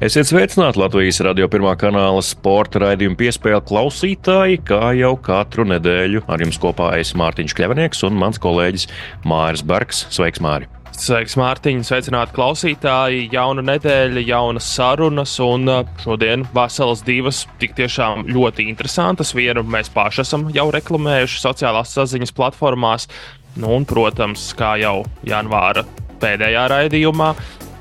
Esiet sveicināti Latvijas radio pirmā kanāla sporta raidījuma piespēle klausītāji, kā jau katru nedēļu ar jums kopā es Mārtiņš Kļavnieks un mans kolēģis Māris Bergs. Sveiks, Māri! Sveiks, Mārtiņ! Sveicināti klausītāji! Jauna nedēļa, jaunas sarunas, un uh, šodien veselas divas tik tiešām ļoti interesantas. Vienu mēs paši esam jau reklamējuši sociālās saziņas platformās, nu, un, protams, kā jau janvāra pēdējā raidījumā.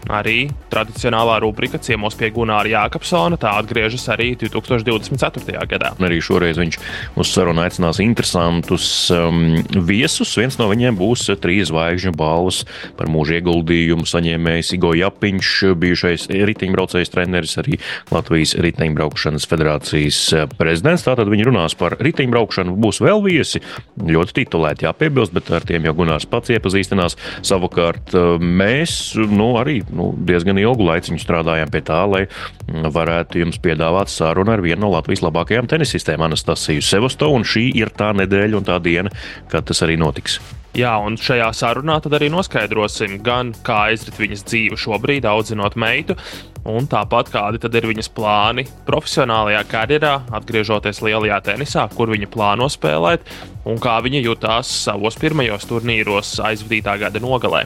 Arī tradicionālā rubrika ciemos pie Gunāra Jākapsona. Tā atgriežas arī 2024. gadā. Arī šoreiz viņš uz sarunu aicinās interesantus um, viesus. Viens no viņiem būs trīs zvaigžņu balvas par mūža ieguldījumu saņēmējs Igo Japiņš, bijušais riteņbraucējs treneris, arī Latvijas riteņbraukšanas federācijas prezidents. Tātad viņi runās par riteņbraukšanu. Būs vēl viesi, ļoti titulēti jāpiebilst, bet ar tiem jau Gunārs pats iepazīstinās. Savukārt mēs nu, arī nu, diezgan ilgu laiku strādājām pie tā, lai varētu jums piedāvāt sarunu ar vienu no Latvijas labākajām tenisistēm, Anastasiju Sevostovu. Šī ir tā nedēļa un tā diena, kad tas arī notiks. Jā, un šajā sarunā tad arī noskaidrosim, gan kā aizrit viņas dzīve šobrīd, audzinot meitu, un tāpat kādi ir viņas plāni profesionālajā karjerā, atgriežoties lielajā tenisā, kur viņa plāno spēlēt, un kā viņa jutās savos pirmajos turnīros aizvadītā gada nogalē.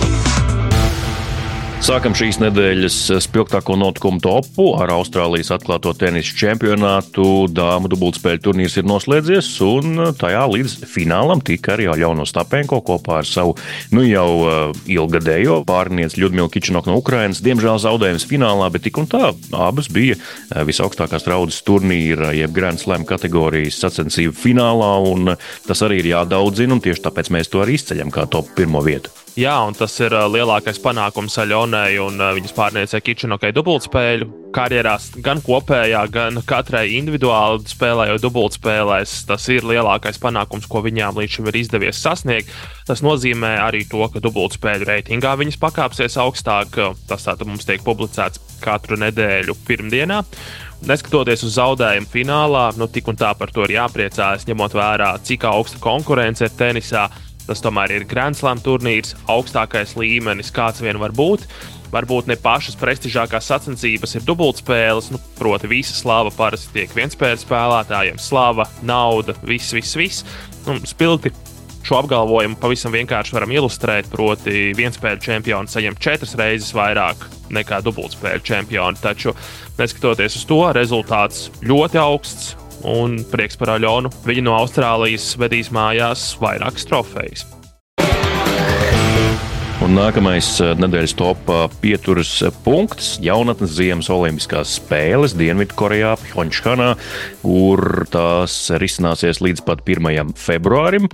Sākam šīs nedēļas spilgtāko notikumu topu ar Austrālijas atklāto tenisa čempionātu. Dāmu dubultspēļu turnīrs ir noslēdzies, un tajā līdz finālam tika arī Jāno Stapenko kopā ar savu nu jau uh, ilgadējo pārnieci Ļudmilu Kičinoku no Ukrainas. Diemžēl zaudējums finālā, bet tik un tā abas bija visaugstākās raudas turnīra, jeb Grand Slam kategorijas sacensību finālā, un tas arī ir jādaudzina, un tieši tāpēc mēs to arī izceļam kā top pirmo vietu. Jā, un tas ir lielākais panākums Aļonai un viņas pārniecei Kičinokai dubultspēļu karjerās, gan kopējā, gan katrai individuāli spēlējot dubultspēlēs. Tas ir lielākais panākums, ko viņām līdz šim ir izdevies sasniegt. Tas nozīmē arī to, ka dubultspēļu reitingā viņas pakāpsies augstāk. Tas tātad mums tiek publicēts katru nedēļu pirmdienā. Neskatoties uz zaudējumu finālā, nu tik un tā par to ir jāpriecājas, ņemot vērā, cik augsta konkurence ir tenisā Tas tomēr ir Grand Slam turnīrs, augstākais līmenis, kāds vien var būt. Varbūt ne pašas prestižākās sacensības ir dubultspēles, nu, proti, visa slava parasti tiek vienspēļu spēlētājiem. Slava, nauda, viss, viss, viss. Nu, spilgti šo apgalvojumu pavisam vienkārši varam ilustrēt. Proti, vienspēļu čempioni saņem četras reizes vairāk nekā dubultspēļu čempioni. Taču, neskatoties uz to, rezultāts ļoti augsts un prieks par Aļonu. Viņa no Austrālijas vedīs mājās vairākas trofejas. Un nākamais eh, nedēļas topā pieturas punkts - jaunatnes Ziemas Olimpiskās spēles Dienvidkorejā, Pjončkanā, kur tās risināsies līdz pat 1. februārim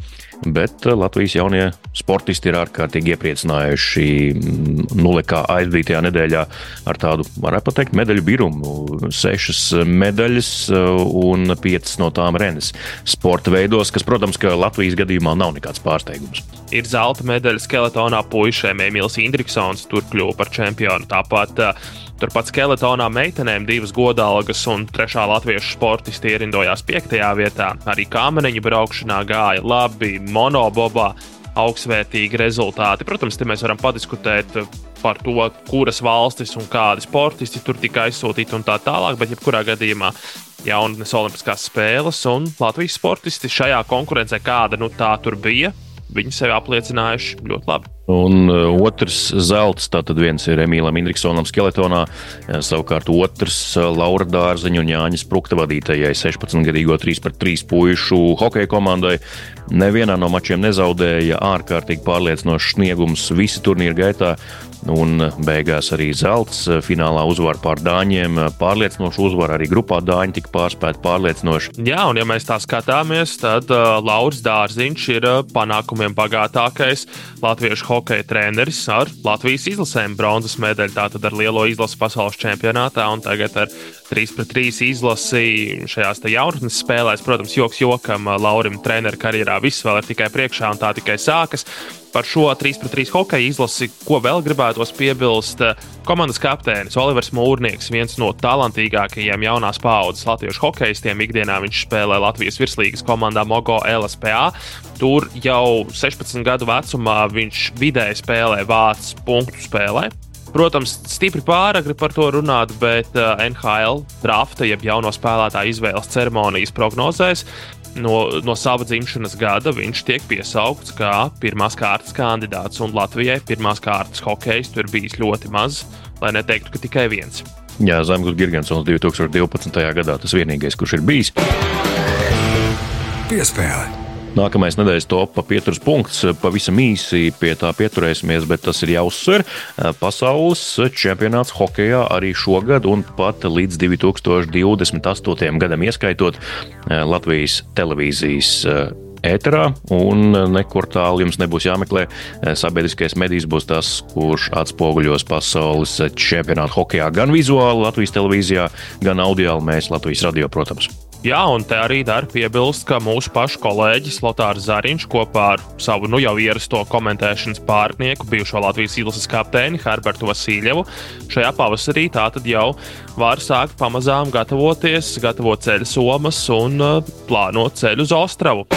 bet eh, Latvijas jaunie sportisti ir ārkārtīgi iepriecinājuši mm, nulekā aizdītajā nedēļā ar tādu, varētu teikt, medaļu birumu. Sešas medaļas eh, un piecas no tām renes sporta veidos, kas, protams, ka Latvijas gadījumā nav nekāds pārsteigums. Ir zelta medaļa skeletonā puišiem, Emīls Indriksons tur kļuva par čempionu. Tāpat uh, Turpat skeletonā meitenēm divas godalgas un trešā latviešu sportisti ierindojās piektajā vietā. Arī kāmeniņa braukšanā gāja labi, monobobā augstsvērtīgi rezultāti. Protams, te mēs varam padiskutēt par to, kuras valstis un kādi sportisti tur tika aizsūtīti un tā tālāk, bet jebkurā gadījumā jaunatnes Olimpiskās spēles un Latvijas sportisti šajā konkurencē, kāda nu tā tur bija, viņi sevi apliecinājuši ļoti labi. Un uh, otrs zelts, tātad viens ir Emīlam Indriksonam skeletonā, savukārt otrs uh, Laura Dārziņa un Jāņa Sprukta vadītajai 16-gadīgo 3-3 puišu hokeja komandai. Nevienā no mačiem nezaudēja ārkārtīgi pārliecinošs sniegums visi turnīra gaitā. Un beigās arī zelts finālā uzvar pār dāņiem. Pārliecinoši uzvar arī grupā dāņi tika pārspēti pārliecinoši. Jā, un ja mēs tā skatāmies, tad uh, Lauris Dārziņš ir panākumiem bagātākais latviešu hokeja treneris ar Latvijas izlasēm bronzas medaļu, tātad ar lielo izlases pasaules čempionātā un tagad ar 3 pret 3 izlasi šajās jaunatnes spēlēs. Protams, joks jokam, Laurim treneru karjerā viss vēl ir tikai priekšā un tā tikai sākas. Par šo 3 pret 3 hokeja izlasi, ko vēl gribētos piebilst, komandas kapteinis Olivers Mūrnieks, viens no talantīgākajiem jaunās paaudzes latviešu hokeistiem. Ikdienā viņš spēlē Latvijas virslīgas komandā Mogo LSPA. Tur jau 16 gadu vecumā viņš vidēji spēlē vācu punktu spēlē. Protams, stipri pāragri par to runāt, bet uh, NHL drafta, jeb jauno spēlētāju izvēles ceremonijas prognozēs, no, no sava dzimšanas gada viņš tiek piesaukts kā pirmās kārtas kandidāts. Un Latvijai pirmās kārtas hokejs tur bijis ļoti maz, lai neteiktu, ka tikai viens. Jā, Zemgājs Gigantsons 2012. gadā tas vienīgais, kurš ir bijis. Piespēle. Nākamais nedēļas topā pieturas punkts. Pavisam īsi pie tā pieturēsimies, bet tas ir jāuzsver. Pasaules čempionāts hokeja arī šogad un pat līdz 2028. gadam ieskaitot Latvijas televīzijas ēterā, un nekur tālu jums nebūs jāmeklē. Sabiedriskais medijs būs tas, kurš atspoguļos pasaules čempionātu hokeja gan vizuāli Latvijas televīzijā, gan audio mēs Latvijas radio, protams. Jā, un te arī dara piebilst, ka mūsu pašu kolēģis Lotārs Zariņš kopā ar savu nu jau ierasto komentēšanas pārnieku, bijušo Latvijas izlases kapteini Herbertu Vasīļevu, šajā pavasarī tātad jau var sākt pamazām gatavoties, gatavot ceļu somas un uh, plānot ceļu uz Ostravu.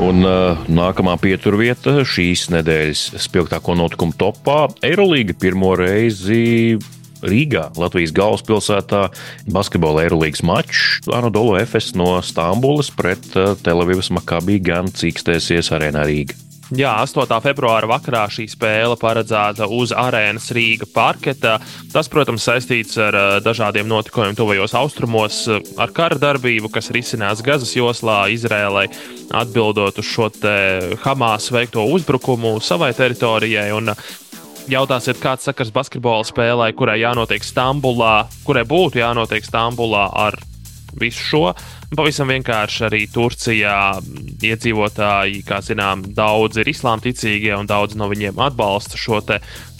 Un uh, nākamā pieturvieta šīs nedēļas spilgtāko notikumu topā - Eirolīga pirmo reizi Rīgā, Latvijas galvaspilsētā, basketbola aerolīgas mačs Anadolu FS no Stambulas pret uh, Telavivas Makabī gan cīkstēsies arēnā Rīgā. Jā, 8. februāra vakarā šī spēle paredzēta uz arēnas Rīga parketa. Tas, protams, saistīts ar uh, dažādiem notikumiem tuvajos austrumos, uh, ar kara darbību, kas risinās Gazas joslā, Izrēlai, atbildot uz šo Hamas veikto uzbrukumu savai teritorijai. Un jautāsiet, kāds sakars basketbola spēlē, kurai jānotiek Stambulā, kurai būtu jānotiek Stambulā ar visu šo. Pavisam vienkārši arī Turcijā iedzīvotāji, kā zinām, daudz ir islām ticīgie un daudz no viņiem atbalsta šo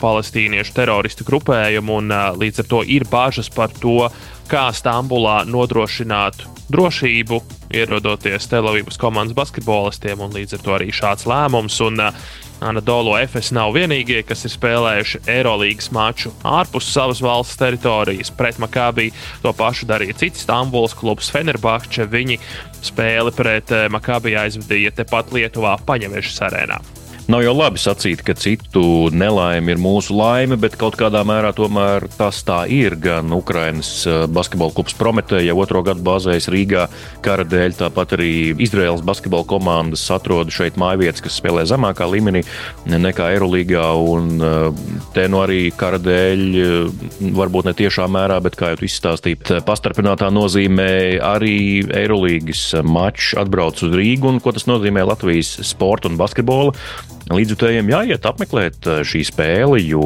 palestīniešu teroristu grupējumu. Un, līdz ar to ir bažas par to, kā Stambulā nodrošināt drošību, ierodoties Telavīvas komandas basketbolistiem, un līdz ar to arī šāds lēmums. Un, Anadolu FS nav vienīgie, kas ir spēlējuši Eirolandes maču ārpus savas valsts teritorijas. Pret Makabī to pašu darīja cits Stambuls klubs Fenerbahče. Viņi spēli pret eh, Makabī aizvadīja tepat Lietuvā, Paņemešas arēnā. Nav jau labi sacīt, ka citu nelaime ir mūsu laime, bet kaut kādā mērā tomēr tas tā ir. Gan Ukrainas eh, basketbola klubs Prometēja otro gadu bāzējas Rīgā kara dēļ, tāpat arī Izraels basketbola komandas atrodas šeit mājvietas, kas spēlē zemākā līmenī nekā Eirolandā. Eh, te nu arī kara dēļ, eh, varbūt ne tiešā mērā, bet kā jau izstāstīt, pastarpinātā nozīmē arī Eirolandas mačs atbrauc uz Rīgu un ko tas nozīmē Latvijas sporta un basketbola Līdzjutējiem jāiet apmeklēt eh, šī spēle, jo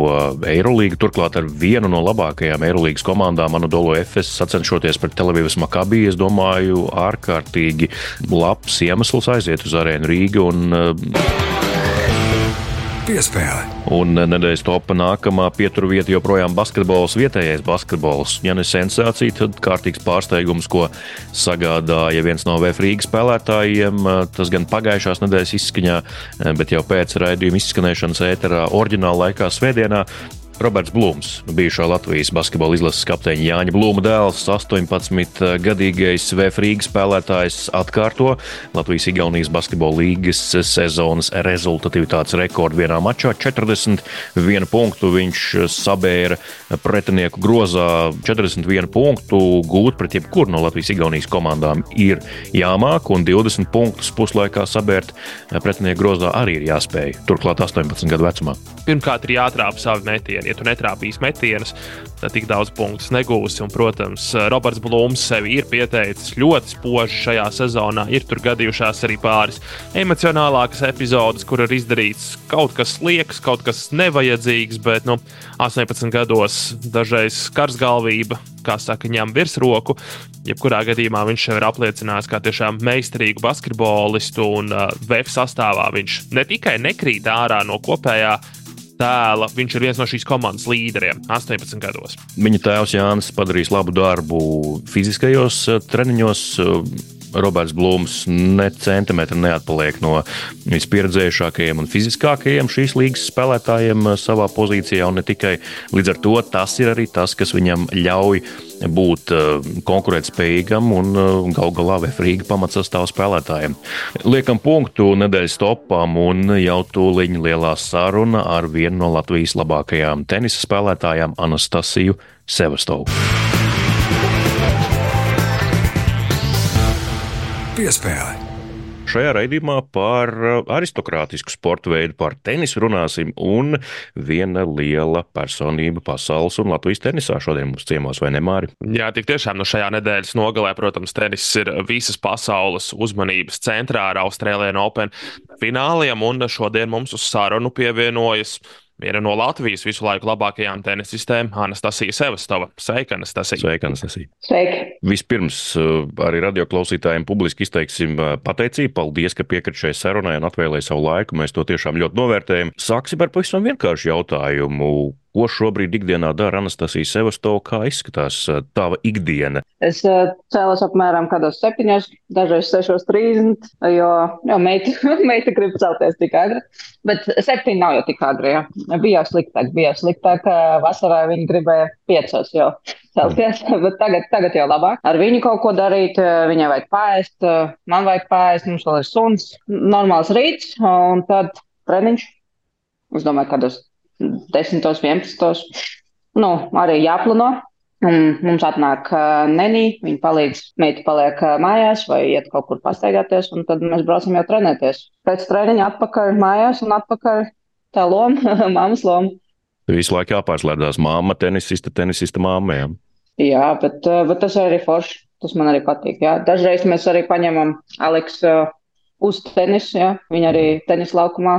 Eirolandā turklāt ar vienu no labākajām Eirolandas komandām, Anadolu FS, sacenšoties pret Televīvas Makabiju, es domāju, ārkārtīgi labs iemesls aiziet uz arēnu Rīgu. Un, uh, Piespēle. Un nedēļas topā nākamā pieturvieta joprojām basketbols, vietējais basketbols. Ja ne sensācija, tad kārtīgs pārsteigums, ko sagādāja viens no VF spēlētājiem. Tas gan pagājušās nedēļas izskaņā, bet jau pēc raidījuma izskanēšanas ēterā, oriģinālā laikā svētdienā Roberts Blūms, bijušā Latvijas basketbola izlases kapteiņa Jāņa Blūma dēls, 18-gadīgais VF spēlētājs, atkārto Latvijas-Igaunijas basketbola līgas sezonas rezultatīvitātes rekordu vienā mačā. 41 punktu viņš sabēra pretinieku grozā. 41 punktu gūt pret jebkuru no Latvijas-Igaunijas komandām ir jāmāk, un 20 punktus puslaikā sabērt pretinieku grozā arī ir jāspēj. Turklāt 18 gadu vecumā. Pirmkārt, ir jātrāpa savi metieni metieni. Ja tu netrāpīsi metienus, tad tik daudz punktus negūsi. Un, protams, Roberts Blūms sevi ir pieteicis ļoti spoži šajā sezonā. Ir tur gadījušās arī pāris emocionālākas epizodes, kur ir izdarīts kaut kas liekas, kaut kas nevajadzīgs, bet nu, 18 gados dažreiz karsgalvība, kā saka, ņem virsroku. Jebkurā gadījumā viņš jau ir apliecinājis kā tiešām meistarīgu basketbolistu, un uh, VF sastāvā viņš ne tikai nekrīt ārā no kopējā tēla. Viņš ir viens no šīs komandas līderiem 18 gados. Viņa tēvs Jānis padarījis labu darbu fiziskajos eh, treniņos. Roberts Blūms ne centimetru neatpaliek no vispieredzējušākajiem un fiziskākajiem šīs līgas spēlētājiem uh, savā pozīcijā. Un ne tikai līdz ar to tas ir arī tas, kas viņam ļauj būt uh, konkurētspējīgam un uh, gal galā vefrīga pamatsastāv spēlētājiem. Liekam punktu nedēļas topam un jau tūliņ lielā saruna ar vienu no Latvijas labākajām tenisa spēlētājām Anastasiju Sevastovu. Piespēle. Šajā raidījumā par uh, aristokrātisku sporta veidu, par tenisu runāsim, un viena liela personība pasaules un Latvijas tenisā šodien mums ciemos, vai ne, Māri? Jā, tik tiešām no šajā nedēļas nogalē, protams, tenis ir visas pasaules uzmanības centrā ar Austrālijas Open fināliem, un šodien mums uz sarunu pievienojas Viena no Latvijas visu laiku labākajām tenisistēm - Anastasija Sevastova. Sveika, Anastasija! Sveika, Anastasija! Sveiki! Vispirms uh, arī radioklausītājiem publiski izteiksim uh, pateicību. Paldies, ka piekrīt šai sarunai un atvēlēja savu laiku. Mēs to tiešām ļoti novērtējam. Sāksim ar pavisam vienkāršu jautājumu. Ko šobrīd ikdienā dara Anastasija Sevasto? Kā izskatās uh, tava ikdiena? Es uh, cēlos apmēram kādos septiņos, dažreiz sešos trīsdesmit, jo, jo meita, meita grib celties tik agri. Bet septiņi nav jau tik agri. Ja. Bija jau sliktāk, bija jau sliktāk. Vasarā viņi gribēja piecos jau celties, mm. bet tagad, tagad jau labāk. Ar viņu kaut ko darīt, viņai vajag pāriest, man vajag pāriest, mums vēl ir suns, normāls rīts un tad treniņš. Es domāju, kādos 10, 11. Nu, arī jāplāno. Un mums atnāk uh, nenī, viņa palīdz, meita paliek uh, mājās vai iet kaut kur pastaigāties, un tad mēs braucam jau trenēties. Pēc treniņa atpakaļ mājās un atpakaļ tā loma, mammas loma. Visu laiku jāpārslēdzās māma, tenisista, tenisista māma. Jā, bet, uh, bet tas arī forši. Tas man arī patīk. Jā. Dažreiz mēs arī paņemam Aleksu uz tenisu. Jā. Viņa arī tenisa laukumā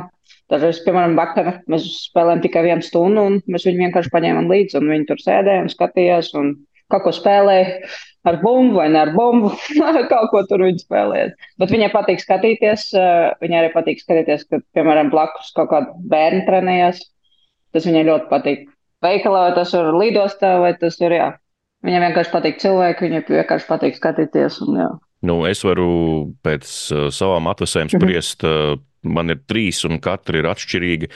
Dažreiz, piemēram, vakar mēs spēlējām tikai vienu stundu, un mēs viņu vienkārši paņēmām līdzi, un viņi tur sēdēja un skatījās, un kaut ko spēlēja ar bumbu vai ne ar bumbu. kaut ko tur viņi spēlēja. Bet viņai patīk skatīties. Eh, viņai arī patīk skatīties, kad, piemēram, blakus kaut kāda bērna trenējas. Tas viņai ļoti patīk. Veikalā vai tas ir lidostā, vai tas ir, jā. Viņai vienkārši patīk cilvēki, viņai vienkārši patīk skatīties. Un, jā. nu, es varu pēc uh, savām atvesēm spriest. Uh, man ir trīs, un katra ir atšķirīga.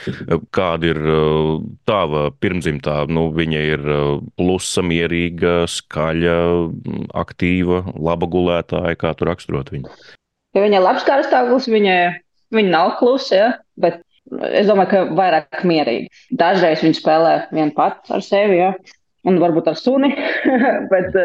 Kāda ir uh, tava pirmdzimtā? Nu, viņa ir uh, plusa, mierīga, skaļa, aktīva, laba gulētāja. Kā tu raksturot viņu? Ja viņa ir labs karstāvoklis, viņa, viņa nav klusa, ja? bet es domāju, ka vairāk mierīga. Dažreiz viņa spēlē vien pats ar sevi, ja? un varbūt ar suni, bet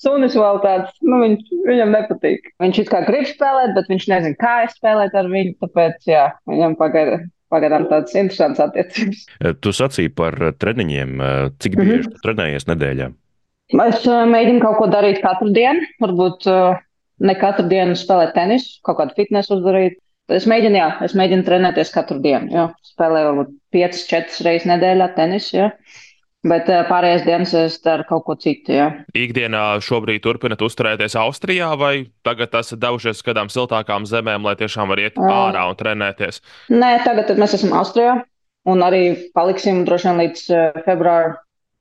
Sunis vēl tāds, nu, viņš, viņam nepatīk. Viņš it kā grib spēlēt, bet viņš nezina, kā spēlēt ar viņu. Tāpēc, jā, viņam pagaidām pagaidām tādas interesantas attiecības. Tu sacīji par treniņiem. Cik bieži mm -hmm. trenējies nedēļā? Es mēģinu kaut ko darīt katru dienu. Varbūt ne katru dienu spēlēt tenisu, kaut kādu fitnesu uzdarīt. Es mēģinu, jā, es mēģinu trenēties katru dienu. Jā. Spēlēju varbūt 5-4 reizes nedēļā tenisu. Jā. Bet eh, pārējās dienas es daru kaut ko citu. Jā. Ikdienā šobrīd turpināt uzturēties Austrijā, vai tagad esat devušies uz kādām siltākām zemēm, lai tiešām varētu iet uh, ārā un trenēties? Nē, tagad mēs esam Austrijā un arī paliksim droši vien līdz eh, februāra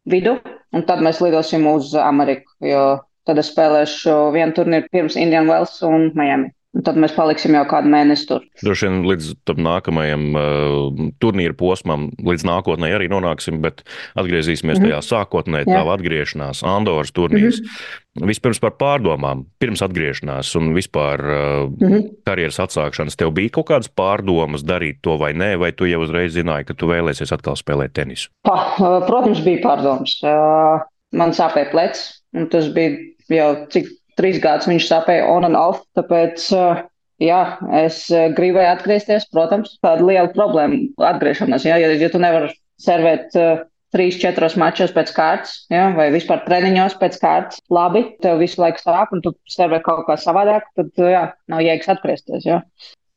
vidu, un tad mēs lidosim uz Ameriku, jo tad es spēlēšu vienu turnīru pirms Indian Wells un Miami. Un tad mēs paliksim jau kādu mēnesi tur. Droši vien līdz tam nākamajam uh, turnīra posmam, līdz nākotnē arī nonāksim, bet atgriezīsimies mm -hmm. tajā sākotnē, tā atgriešanās, Andoras turnīrs. Mm -hmm. Vispirms par pārdomām, pirms atgriešanās un vispār uh, mm -hmm. karjeras atsākšanas. Tev bija kaut kādas pārdomas darīt to vai nē, vai tu jau uzreiz zināji, ka tu vēlēsies atkal spēlēt tenisu? Pa, uh, protams, bija pārdomas. Uh, man sāpēja plecs, un tas bija jau cik trīs gadus viņš sāpēja on and off. Tāpēc, jā, es gribēju atgriezties. Protams, tāda liela problēma atgriešanās. Jā, ja, ja tu nevari servēt trīs, četros mačos pēc kārtas, jā, vai vispār treniņos pēc kārtas, labi, tev visu laiku sāp, un tu servē kaut kā savādāk, tad, jā, nav jēgas atgriezties. Jā.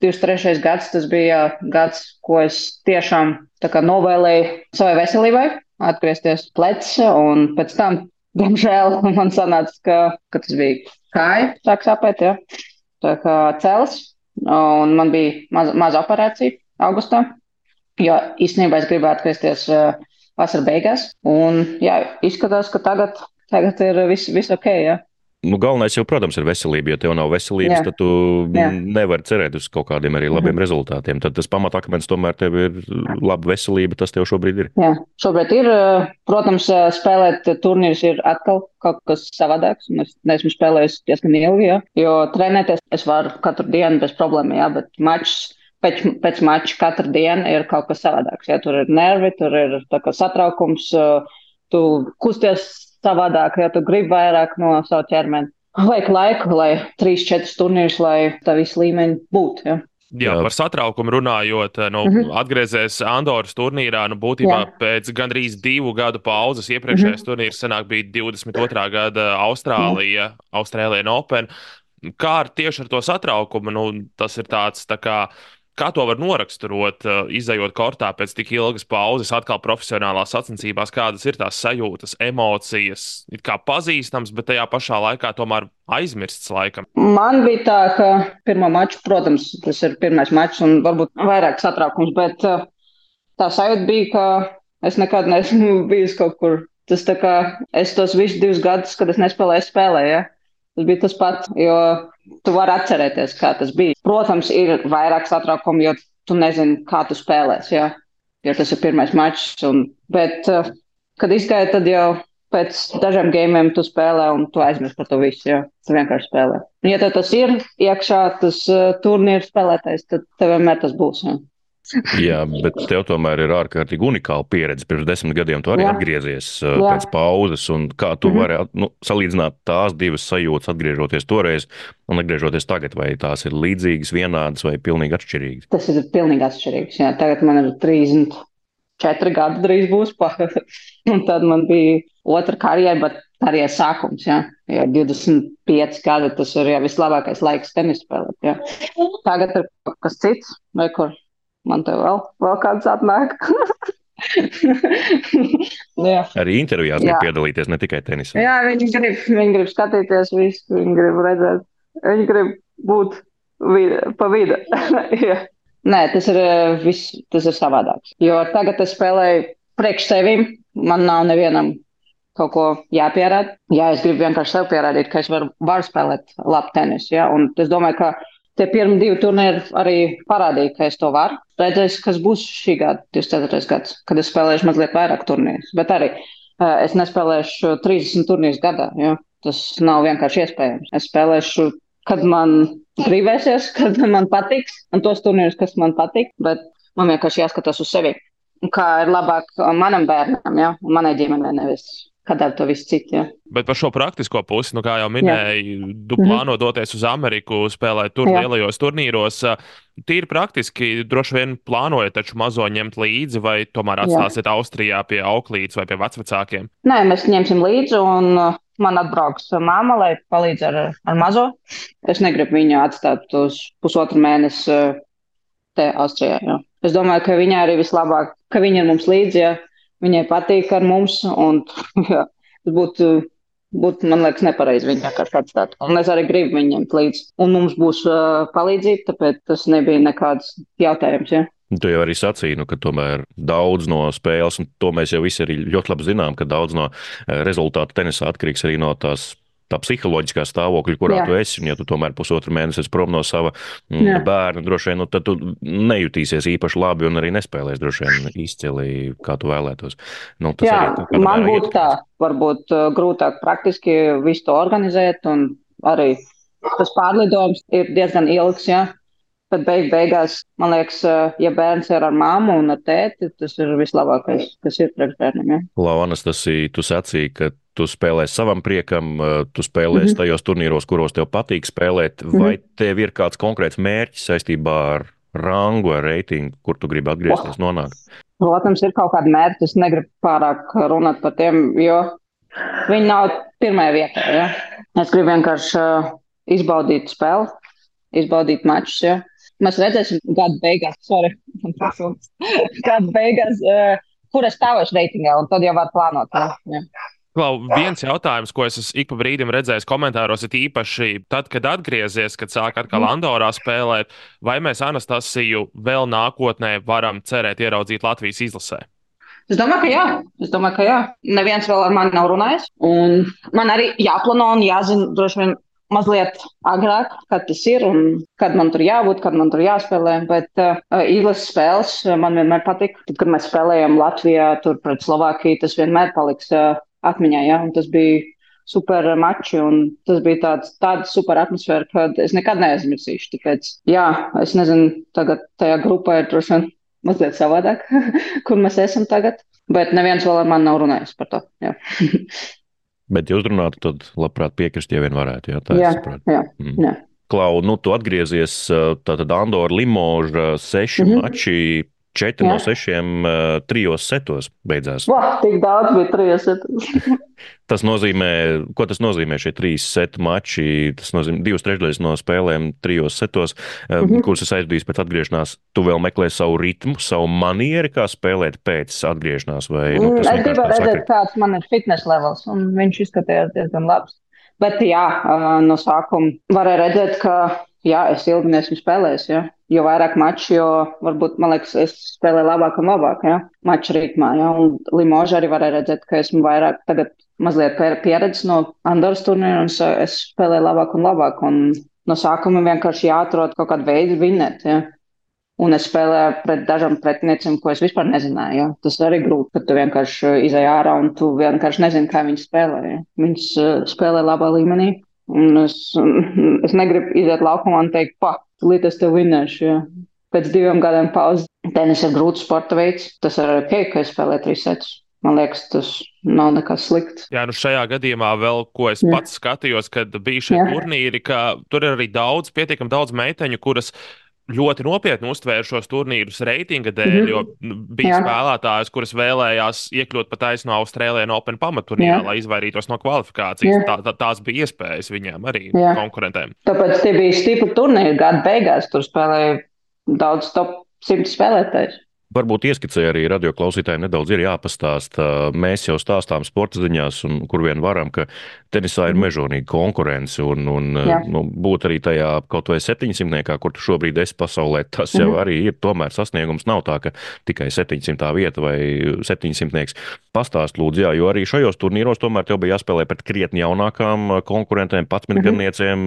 23. gads, tas bija gads, ko es tiešām novēlēju savai veselībai, atgriezties plecs, un pēc tam Diemžēl man sanāca, ka, ka tas bija kāja, sāk sāpēt, ja. tā kā cels, un man bija maza, maza operācija augustā. Jo īstenībā es gribētu atgriezties uh, vasarā beigās. Un jā, izskatās, ka tagad, tagad ir viss vis ok. Ja? Nu, galvenais jau, protams, ir veselība. Ja tev nav veselības, Jā. tad tu Jā. nevari cerēt uz kaut kādiem arī labiem mhm. rezultātiem. Tad tas pamatakmens tomēr tev ir laba veselība, tas tev šobrīd ir. Jā, šobrīd ir. Protams, spēlēt turnīrus ir atkal kaut kas savādāks. Es neesmu spēlējis diezgan ilgi, ja? jo trenēties es varu katru dienu bez problēmām, ja? bet mačs pēc, pēc mača katru dienu ir kaut kas savādāks. Ja? Tur ir nervi, tur ir satraukums, tu kusties savādāk, ja tu gribi vairāk no sava ķermeņa. Vajag laiku, lai 3-4 turnīrus, lai tā visi līmeņi būtu. Ja? Jā, par satraukumu runājot, nu, mm -hmm. atgriezies Andoras turnīrā. Nu, būtībā Jā. pēc gandrīz divu gadu pauzes iepriekšējais mm -hmm. turnīrs senāk bija 22. gada Austrālija, mm. Austrālija Open. Kā ar tieši ar to satraukumu? Nu, tas ir tāds tā kā Kā to var noraksturot, eh, izējot kortā pēc tik ilgas pauzes, atkal profesionālās sacensībās, kādas ir tās sajūtas, emocijas, it kā pazīstams, bet tajā pašā laikā tomēr aizmirsts laikam? Man bija tā, ka pirmā mača, protams, tas ir pirmais mačs un varbūt vairāk satraukums, bet eh, tā sajūta bija, ka es nekad neesmu bijis kaut kur. Tas tā kā es tos visus divus gadus, kad es nespēlēju, spēlēju. Ja? Tas bija tas pats, jo tu vari atcerēties, kā tas bija. Protams, ir vairāk satraukumu, jo tu nezini, kā tu spēlēsi. Ja? Jo tas ir pirmais mačs. Un, bet, uh, kad izgāja, tad jau pēc dažiem gājumiem tu spēlē un tu aizmirsti par to visu. Ja? Tu vienkārši spēlē. Un, ja tas ir iekšā, tas uh, turnīrs spēlētais, tad tev vienmēr tas būs. Ja? Jā, bet tev tomēr ir ārkārtīgi unikāla pieredze. Pirms desmit gadiem tu arī Jā. atgriezies uh, Jā. pēc pauzes. Kā tu mm -hmm. vari nu, salīdzināt tās divas sajūtas, atgriežoties toreiz un atgriežoties tagad? Vai tās ir līdzīgas, vienādas vai pilnīgi atšķirīgas? Tas ir pilnīgi atšķirīgs. Jā. Tagad man ir 34 gadi, drīz būs. tad man bija otra karjera, bet arī sākums. Jā. Jā, 25 gadi tas ir jā, vislabākais laiks tenis spēlēt. Jā. Tagad ir kas cits, vai kur man te vēl, vēl kāds atnāk. jā. Arī intervijās grib piedalīties, ne tikai tenisā. Jā, viņi grib, viņi grib skatīties visu, viņi grib redzēt, viņi grib būt vid pa vidu. Nē, tas ir, viss, tas ir savādāks. Jo tagad es spēlēju priekš sevim, man nav nevienam kaut ko jāpierāda. Jā, es gribu vienkārši sev pierādīt, ka es varu, varu spēlēt labu tenisu. Ja? Un es domāju, ka Tie pirmie divi turnīri arī parādīja, ka es to varu. Redzēs, kas būs šī gada, 24. gads, kad es spēlēšu mazliet vairāk turnīrus. Bet arī uh, es nespēlēšu 30 turnīrus gadā. Ja? Tas nav vienkārši iespējams. Es spēlēšu, kad man gribēsies, kad man patiks, un tos turnīrus, kas man patīk. Bet man vienkārši jāskatās uz sevi. Kā ir labāk manam bērnam, ja? manai ģimenei, nevis kādam to visu citu. Ja. Bet par šo praktisko pusi, nu, kā jau minēji, tu mhm. plāno doties uz Ameriku, spēlēt tur Jā. lielajos turnīros. Tīri praktiski, droši vien plānojat taču mazo ņemt līdzi, vai tomēr atstāsiet Jā. Austrijā pie auklītes vai pie vecākiem? Nē, mēs ņemsim līdzi, un man atbrauks mamma, lai palīdz ar, ar mazo. Es negribu viņu atstāt uz pusotru mēnesi te Austrijā. Jā. Es domāju, ka viņai arī vislabāk, ka viņa ir mums līdzi. Ja viņai patīk ar mums. Un, jā, tas būtu, būtu, man liekas, nepareizi viņu vienkārši atstāt. Un es arī gribu viņu ņemt līdzi. Un mums būs uh, palīdzība, tāpēc tas nebija nekāds jautājums. Ja? Tu jau arī sacīji, nu, ka tomēr daudz no spēles, un to mēs jau visi arī ļoti labi zinām, ka daudz no rezultātu tenisā atkarīgs arī no tās tā psiholoģiskā stāvokļa, kurā Jā. tu esi. Un, ja tu tomēr pusotru mēnesi esi prom no sava mm, Jā. bērna, droši vien, nu, tad tu nejutīsies īpaši labi un arī nespēlēsi droši vien izcili, kā tu vēlētos. Nu, Jā, arī, man būtu tā, varbūt uh, grūtāk praktiski visu to organizēt, un arī tas pārlidojums ir diezgan ilgs. Ja? Bet beig beigās, man liekas, ja bērns ir ar māmu un ar tēti, tas ir vislabākais, kas ir priekš bērniem. Ja? Launas, tas ir, tu sacīji, ka tu spēlē savam priekam, tu spēlēsi mm -hmm. tajos turnīros, kuros tev patīk spēlēt, mm -hmm. vai tev ir kāds konkrēts mērķis saistībā ar rangu, ar reitingu, kur tu gribi atgriezties, oh. nonākt? Protams, ir kaut kāda mērķa. Es negribu pārāk runāt par tiem, jo viņi nav pirmajā vietā. Ja? Es gribu vienkārši uh, izbaudīt spēli, izbaudīt mačus. Ja? Mēs redzēsim, gada beigās, sorry, gada beigās, uh, kur es stāvēšu reitingā, un tad jau var plānot. Ja? Klau, viens jautājums, ko es ik pa brīdim redzēju komentāros, ir īpaši tad, kad atgriezies, kad sāk atkal mm. Andorā spēlēt, vai mēs Anastasiju vēl nākotnē varam cerēt ieraudzīt Latvijas izlasē? Es domāju, ka jā. Es domāju, ka jā. Neviens vēl ar mani nav runājis. Un man arī jāplāno un jāzina droši vien mazliet agrāk, kad tas ir un kad man tur jābūt, kad man tur jāspēlē. Bet uh, izlases spēles man vienmēr patika. Tad, kad mēs spēlējām Latvijā, tur pret Slovākiju, tas vienmēr paliks uh, atmiņā. Ja? Un tas bija super mači, un tas bija tāds, tāda super atmosfēra, ka es nekad neaizmirsīšu. Tāpēc, jā, es nezinu, tagad tajā grupā ir droši vien mazliet savādāk, kur mēs esam tagad, bet neviens vēl ar mani nav runājis par to. bet, ja uzrunātu, tad labprāt piekrist, ja vien varētu. Jā, jā, jā, mm. jā. Klau, nu, tu atgriezies, tātad Andorra Limoža seši mm -hmm. mači Četri Jā. no sešiem uh, trijos setos beidzās. Vā, tik daudz bija trijos setos. tas nozīmē, ko tas nozīmē šie trīs setu mači? Tas nozīmē divas trešdaļas no spēlēm trijos setos, uh, mm -hmm. kuras es aizbiju pēc atgriešanās. Tu vēl meklē savu ritmu, savu manieri, kā spēlēt pēc atgriešanās. Vai, nu, es gribēju redzēt, kāds man ir fitnes levels, un viņš izskatījās diezgan labs. Bet jā, no sākuma varēja redzēt, ka jā, es ilgi nesmu spēlējis. Ja? jo vairāk maču, jo varbūt, man liekas, es spēlēju labāk un labāk, ja, maču ritmā, ja, un Limoža arī varēja redzēt, ka esmu vairāk tagad mazliet pieredzis no Andoras turnīra, un es spēlēju labāk un labāk, un no sākuma vienkārši jāatrod kaut kādu veidu vinēt, ja. Un es spēlēju pret dažiem pretiniekiem, ko es vispār nezināju. Ja? Tas arī grūti, ka tu vienkārši izai ārā un tu vienkārši nezini, kā viņi spēlē. Ja? Viņas uh, spēlē labā līmenī. Un es, es negribu iziet laukumā un teikt, pa, Līdz es tev vinnēšu. Jā. Pēc diviem gadiem pauzes. Tenis ir grūts sporta veids. Tas ir ok, ka es spēlēju trīs setus. Man liekas, tas nav nekas slikts. Jā, nu šajā gadījumā vēl, ko es Jā. pats skatījos, kad bija šie Jā. turnīri, ka tur ir arī daudz, pietiekami daudz meiteņu, kuras ļoti nopietni uztvēra šos turnīrus reitinga dēļ, mm -hmm. jo nu, bija Jā. spēlētājas, kuras vēlējās iekļūt pat aizno Austrālijā Open pamaturnīrā, lai izvairītos no kvalifikācijas. Tā, tā, tās bija iespējas viņiem arī Jā. konkurentiem. Tāpēc tie bija stipri turnīri gada beigās. Tur spēlēja daudz top 100 spēlētājus. Varbūt ieskicēji arī radioklausītājiem nedaudz ir jāpastāsta. Mēs jau stāstām sporta ziņās, un kur vien varam, ka tenisā ir mhm. mežonīga konkurence. Un, un Jā. nu, būt arī tajā kaut vai 700, kur tu šobrīd esi pasaulē, tas jau mhm. arī ir tomēr sasniegums. Nav tā, ka tikai 700 vieta vai 700. Pastāst, lūdzu, jā, jo arī šajos turnīros tomēr tev bija jāspēlē pret krietni jaunākām konkurentēm, 11 mhm. gadniecēm,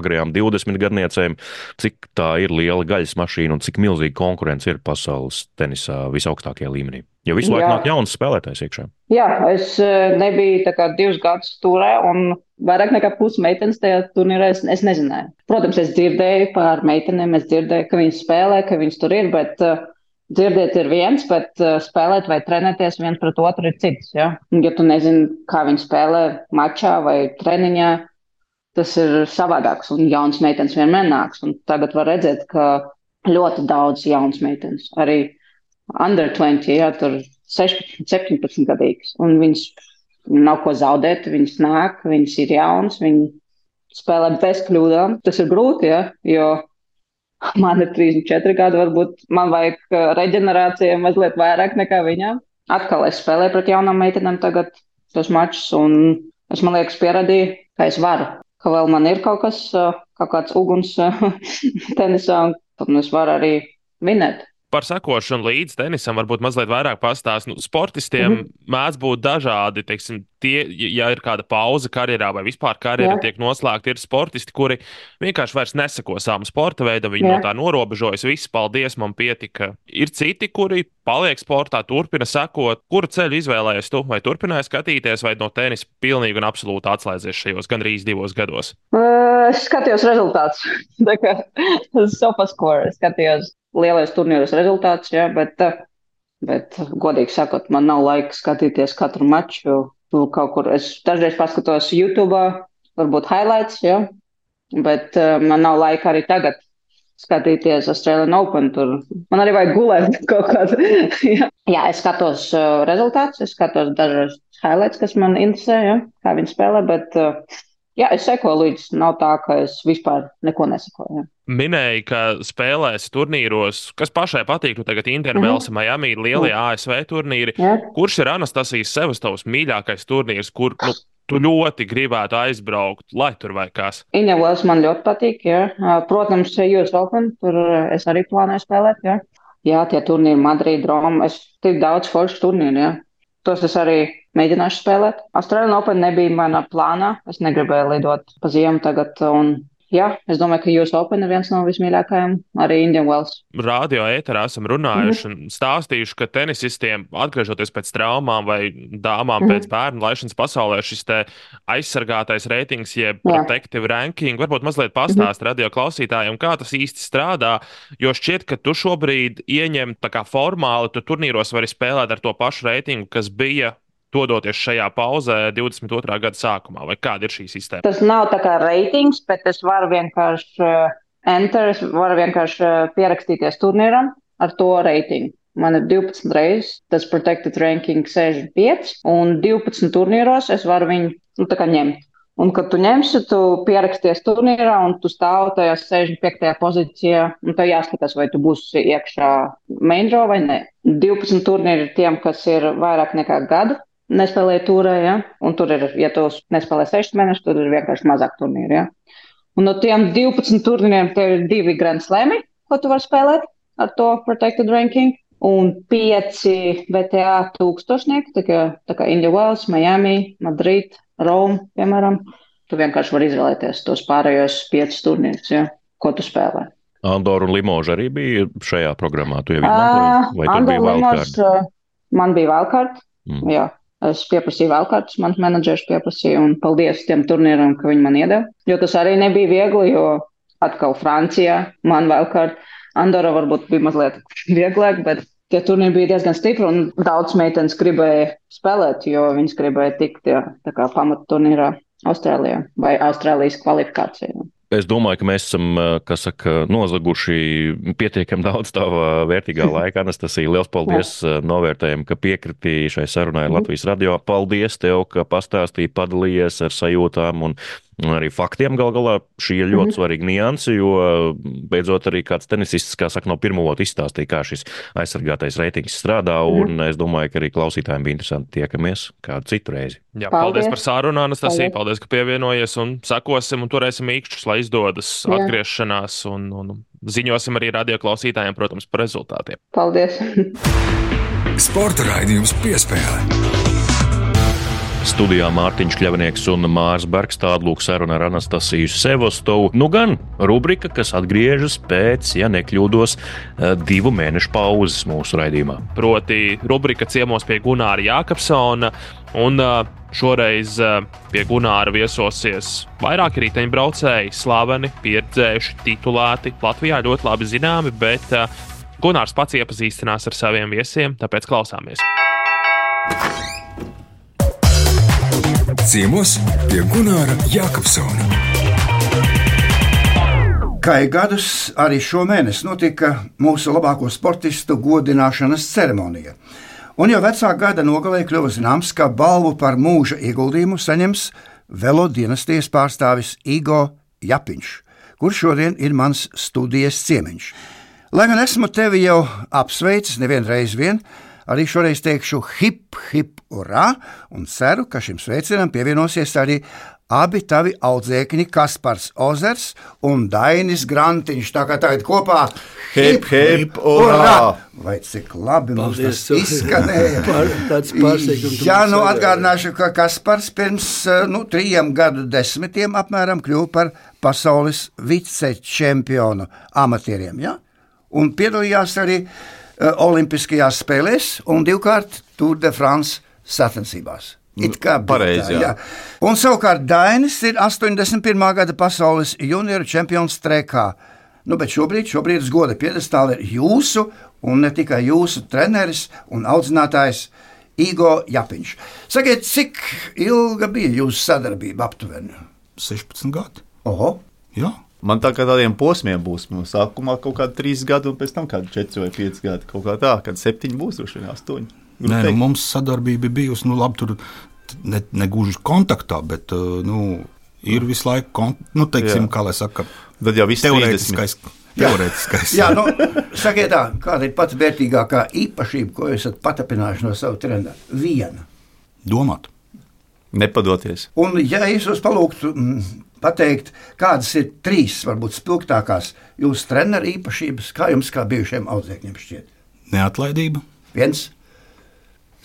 agrējām 20 gadniecēm. Cik tā ir liela gaļas mašīna un cik milzīga konkurence ir pasaules tenisā visaugstākajā līmenī? Jo visu laiku nāk jauns spēlētājs iekšā. Jā, es eh, nebiju kā, divus gadus turē, un vairāk nekā pusi meitenes tajā turnīrā es, es nezināju. Protams, es dzirdēju par meitenēm, es dzirdēju, ka viņas spēlē, ka viņas tur ir, bet uh, dzirdēt ir viens, bet uh, spēlēt vai trenēties viens pret otru ir cits. Ja, ja tu nezini, kā viņi spēlē mačā vai treniņā, tas ir savādāks, un jauns meitenes vienmēr nāks. Un tagad var redzēt, ka ļoti daudz jaunas meitenes arī under 20, jā, tur 16, 17 gadīgas. Un viņas nav ko zaudēt, viņas nāk, viņas ir jaunas, viņi spēlē bez kļūdām. Tas ir grūti, ja, jo man ir 34 gadi, varbūt man vajag uh, reģenerācija mazliet vairāk nekā viņām. Atkal es spēlēju pret jaunām meitenēm tagad tos mačus, un es, man liekas, pieradīju, ka es varu, ka vēl man ir kaut kas, uh, kaut kāds uguns uh, tenisā, un tad es varu arī vinēt par sekošanu līdz tenisam varbūt mazliet vairāk pastāstīt. Nu, sportistiem mm -hmm. mēdz būt dažādi. Teiksim, tie, ja ir kāda pauze karjerā vai vispār karjerā Jā. tiek noslēgta, ir sportisti, kuri vienkārši vairs neseko savam sporta veidam, viņi Jā. no tā norobežojas. Viss, paldies, man pietika. Ir citi, kuri paliek sportā, turpina sekot. Kuru ceļu izvēlējies tu? Vai turpināji skatīties, vai no tenisa pilnīgi un absolūti atslēdzies šajos gandrīz divos gados? Es skatījos rezultātus. Tā kā Sofascore skatījos lielais turnīros rezultāts, jā, bet, eh, bet, godīgi sakot, man nav laika skatīties katru maču. Nu, kaut kur es dažreiz paskatos YouTube, varbūt highlights, jā, bet uh, man nav laika arī tagad skatīties Australian Open. Tur man arī vajag gulēt kaut kādā. jā. jā, es skatos uh, rezultātus, es skatos dažreiz highlights, kas man interesē, jā, kā viņi spēlē, bet uh, jā, es sekoju līdzi. Nav tā, ka es vispār neko nesakoju. Jā. Minēja, ka spēlēs turnīros, kas pašai patīk, nu tagad Intervels, mm -hmm. Miami, lielie mm. ASV turnīri. Jā. Kurš ir Anastasijas Sevastovs mīļākais turnīrs, kur nu, tu ļoti gribētu aizbraukt, lai tur vai kas? Intervels man ļoti patīk, jā. Protams, US Open, tur es arī plānoju spēlēt, jā. Jā, tie turnīri Madrīd, Roma, es tik daudz foršu turnīru, jā. Tos es arī mēģināšu spēlēt. Austrālija Open nebija mana plānā. Es negribēju lidot pa ziemu tagad. Un Jā, es domāju, ka jūs Open ir viens no vismīļākajiem, arī Indian Wells. Radio ēterā esam runājuši mm -hmm. un stāstījuši, ka tenisistiem, atgriežoties pēc traumām vai dāmām mm -hmm. pēc bērnu laišanas pasaulē, šis aizsargātais reitings, jeb protective ranking, varbūt mazliet pastāst mm -hmm. radio klausītājiem, kā tas īsti strādā, jo šķiet, ka tu šobrīd ieņem tā kā formāli, tu turnīros vari spēlēt ar to pašu reitingu, kas bija dodoties šajā pauzē 22. gada sākumā, vai kāda ir šī sistēma? Tas nav tā kā reitings, bet es varu vienkārši uh, enter, es varu vienkārši uh, pierakstīties turnīram ar to reitingu. Man ir 12 reizes, tas protected ranking 65, un 12 turnīros es varu viņu nu, ņemt. Un, kad tu ņemsi, tu pieraksties turnīrā, un tu stāv tajā 65. pozīcijā, tev jāskatās, vai tu būsi iekšā main draw vai nē. 12 turnīri ir tiem, kas ir vairāk nekā gadu, nespēlēja turē, ja? un tur ir, ja tu nespēlē 6 mēnešus, tad ir vienkārši mazāk turnīru. Ja? Un no tiem 12 turnīriem tev ir divi Grand Slami, ko tu vari spēlēt ar to Protected Ranking, un 5 VTA tūkstošnieki, tā kā, tā kā India Wells, Miami, Madrid, Rome, piemēram. Tu vienkārši vari izvēlēties tos pārējos 5 turnīrus, ja? ko tu spēlē. Andoru un Limožu arī bija šajā programmā. Tu jau izmantoji, vai tur bija vēl kāda? Man bija vēl kāda. Mm. Jā, Es pieprasīju vēl kādus, mans menedžers pieprasīja, un paldies tiem turnīram, ka viņi man iedeva. Jo tas arī nebija viegli, jo atkal Francijā man vēl kārt, Andorra varbūt bija mazliet vieglāk, bet tie turnīri bija diezgan stipri, un daudz meitenes gribēja spēlēt, jo viņas gribēja tikt jā, pamatu turnīrā Austrālijā vai Austrālijas kvalifikācijā. Es domāju, ka mēs esam saka, nozaguši pietiekami daudz tava vērtīgā laika. Anastasija, liels paldies! Novērtējam, ka piekriti šai sarunai mhm. Latvijas radio. Paldies tev, ka pastāstīji, padalījies ar sajūtām Un arī faktiem gal galā šī ir ļoti mm -hmm. svarīga nianse, jo beidzot arī kāds tenisists, kā saka, no pirmā vota izstāstīja, kā šis aizsargātais reitings strādā. Mm -hmm. Un es domāju, ka arī klausītājiem bija interesanti tiekamies kādu citu reizi. Jā, paldies, paldies par sārunu, Anastasija. Paldies. paldies, ka pievienojies un sekosim un turēsim īkšķus, lai izdodas Jā. atgriešanās un, un ziņosim arī radio klausītājiem, protams, par rezultātiem. Paldies! Sporta raidījums piespēlē. Studijā Mārtiņš Kļavnieks un Mārs Bergs tādu lūk sarunu ar Anastasiju Sevostovu. Nu gan rubrika, kas atgriežas pēc, ja nekļūdos, eh, divu mēnešu pauzes mūsu raidījumā. Proti, rubrika ciemos pie Gunāra Jākapsona. Un uh, šoreiz uh, pie Gunāra viesosies vairāki riteņbraucēji, slaveni, pieredzējuši, titulēti, Latvijā ļoti labi zināmi, bet Gunārs pats iepazīstinās ar saviem viesiem, tāpēc klausāmies. Ciemos pie Gunāra Jākapsona. Kā ik gadus, arī šomēnes notika mūsu labāko sportistu godināšanas ceremonija. Un jau vecā gada nogalē kļuva zināms, ka balvu par mūža ieguldījumu saņems velo dinastijas pārstāvis Igo Japiņš, kurš šodien ir mans studijas ciemiņš. Lai gan esmu tevi jau apsveicis nevienreiz vien, Arī šoreiz teikšu hip, hip, urā, un ceru, ka šim sveicienam pievienosies arī abi tavi audzēkņi, Kaspars Ozers un Dainis Grantiņš. Tā kā tagad kopā hip, hip, urā! Vai cik labi mums tas izskanēja? Tāds pārsteigums. Jā, nu atgādināšu, ka Kaspars pirms nu, trījiem gadu desmitiem apmēram kļuva par pasaules vicečempionu amatieriem. Ja? Un piedalījās arī uh, Eh, Olimpiskajās spēlēs un divkārt Tour de France sacensībās. It kā pareizi. Jā. Jā. Un savukārt Dainis ir 81. gada pasaules junioru čempions trekā. Nu, bet šobrīd, šobrīd uz goda piedestāla ir jūsu, un ne tikai jūsu treneris un audzinātājs Igo Japiņš. Sakiet, cik ilga bija jūsu sadarbība aptuveni? 16 gadi. Oho! Jā. Man tā kā tādiem posmiem būs. Mums sākumā kaut kādi trīs gadi, un pēc tam kādi četri vai pieci gadi. Kaut kā tā, kad septiņi būs, droši vien astoņi. Nē, nu, mums sadarbība bijusi, nu, labi, tur ne, ne gluži kontaktā, bet, uh, nu, ir visu laiku, kon- nu, teiksim, Jā. kā lai saka, Tad jau viss teorētiskais. teorētiskais. Jā, nu, sakiet tā, kāda ir pats vērtīgākā īpašība, ko esat patapinājuši no sava trenera? Viena. Domāt. Nepadoties. Un, ja es jūs palūgtu mm, pateikt, kādas ir trīs, varbūt spilgtākās jūsu treneru īpašības, kā jums, kā bijušiem audzēkņiem, šķiet? Neatlaidība. Viens.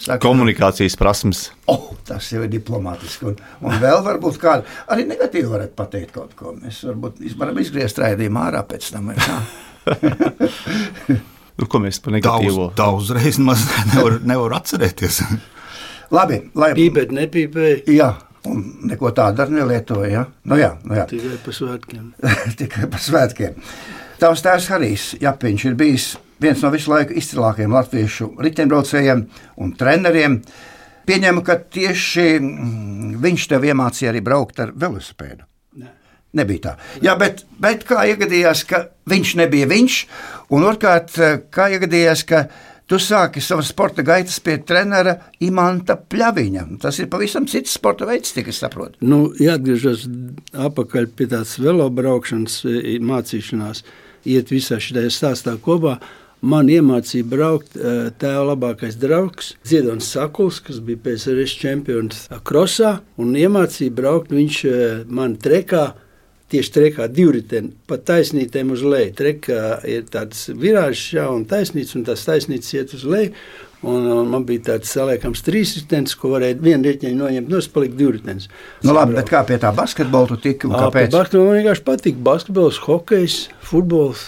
Saka, Komunikācijas prasmes. Oh, tas jau ir diplomātiski. Un, un vēl varbūt kāda arī negatīva varētu pateikt kaut ko. Mēs varbūt varam izgriezt raidījumu ārā pēc tam. Nu, ko mēs par Tā, uz, negatīvo? tā uzreiz maz nevar, nevar atcerēties. Labi, lai Pīpēt, nepīpēja. Jā, un neko tādu arī nelietoja. Ja? Nu, jā, nu, jā. Tikai pa svētkiem. tikai par svētkiem. Tavs tēvs Harijs Japiņš ir bijis viens no visu laiku izcilākajiem latviešu riteņbraucējiem un treneriem. Pieņemu, ka tieši mm, viņš tev iemācīja arī braukt ar velosipēdu. Nebija tā. Jā, bet, bet kā iegadījās, ka viņš nebija viņš, un otrkārt, kā iegadījās, ka tu sāki savas sporta gaitas pie trenera Imanta Pļaviņa. Tas ir pavisam cits sporta veids, cik es saprotu. Nu, jāatgriežas atpakaļ pie tādas velobraukšanas e, mācīšanās, iet visā šajā stāstā kopā. Man iemācīja braukt e, tēva labākais draugs, Ziedonis Sakuls, kas bija PSRS čempions krosā, un iemācīja braukt viņš e, man trekā. Tieši trekā divriteni, pa taisnītēm uz leju. Trekā ir tāds virāžs, jā, un taisnīts, un tas taisnīts iet uz leju. Un, un man bija tāds saliekams trīs ritenis, ko varēja vienu riteņu noņemt, no divi ritenis. Nu, labi, bet kā pie tā basketbola tu tiki kāpēc? Basketbols man vienkārši patīk. Basketbols, hokejs, futbols.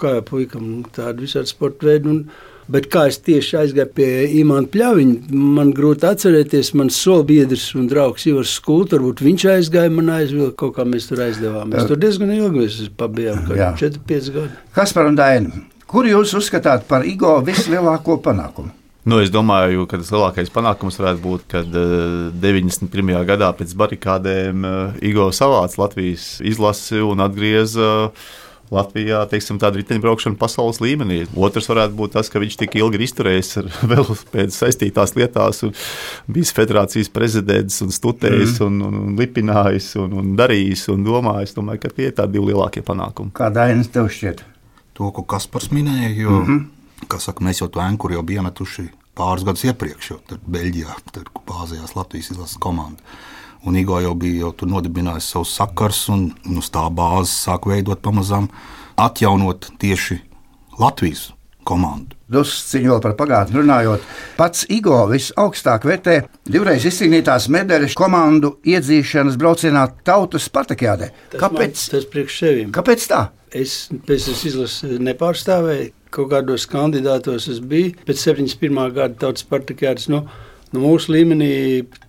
Kā jau puikam, tādi visādi sporta veidi. Un, Bet kā es tieši aizgāju pie Imants Pļaviņa, man grūti atcerēties, mans solbiedrs un draugs Ivars Skults. Varbūt viņš aizgāja, man aizvilka kaut kā mēs tur aizdevām. Mēs tur diezgan ilgi pabijām, Jā. 4-5 gadi. Kaspar un Daina, kur jūs uzskatāt par Igo vislielāko panākumu? Nu, es domāju, ka tas lielākais panākums varētu būt, kad uh, 91. gadā pēc barikādēm uh, Igo savāca Latvijas izlasi un atgrieza uh, Latvijā teiksim, tādu riteņbraukšanu pasaules līmenī. Otrs varētu būt tas, ka viņš tik ilgi ir izturējis ar velosipēdu saistītās lietās, un bijis federācijas prezidents, un studējis, mm. un, un, un lipinājis, un, un darījis un domājis. Domāju, ka tie ir tādi divi lielākie panākumi. Kā Daina tev šķiet? To, ko Kaspars minēja, jo mm -hmm. saka, mēs jau to ēnkuru jau bijām metuši pāris gadus iepriekš, jo tur Beļģijā tur bāzējās Latvijas izlases komanda. Un Igo jau bija jau tur nodibinājis savus sakars, un, uz tā bāzes sāk veidot pamazām, atjaunot tieši Latvijas komandu. Dusciņš vēl par pagātni runājot. Pats Igo visaugstāk vērtē divreiz izcīnītās medaļas komandu iedzīšanas braucienā tautas Spartakijādē. Kāpēc? Man, tas priekš sevim. Kāpēc tā? Es pēc tam izlases nepārstāvēju. Kaut kādos kandidātos es biju. Pēc 71. gada tautas partijas nu, nu, mūsu līmenī,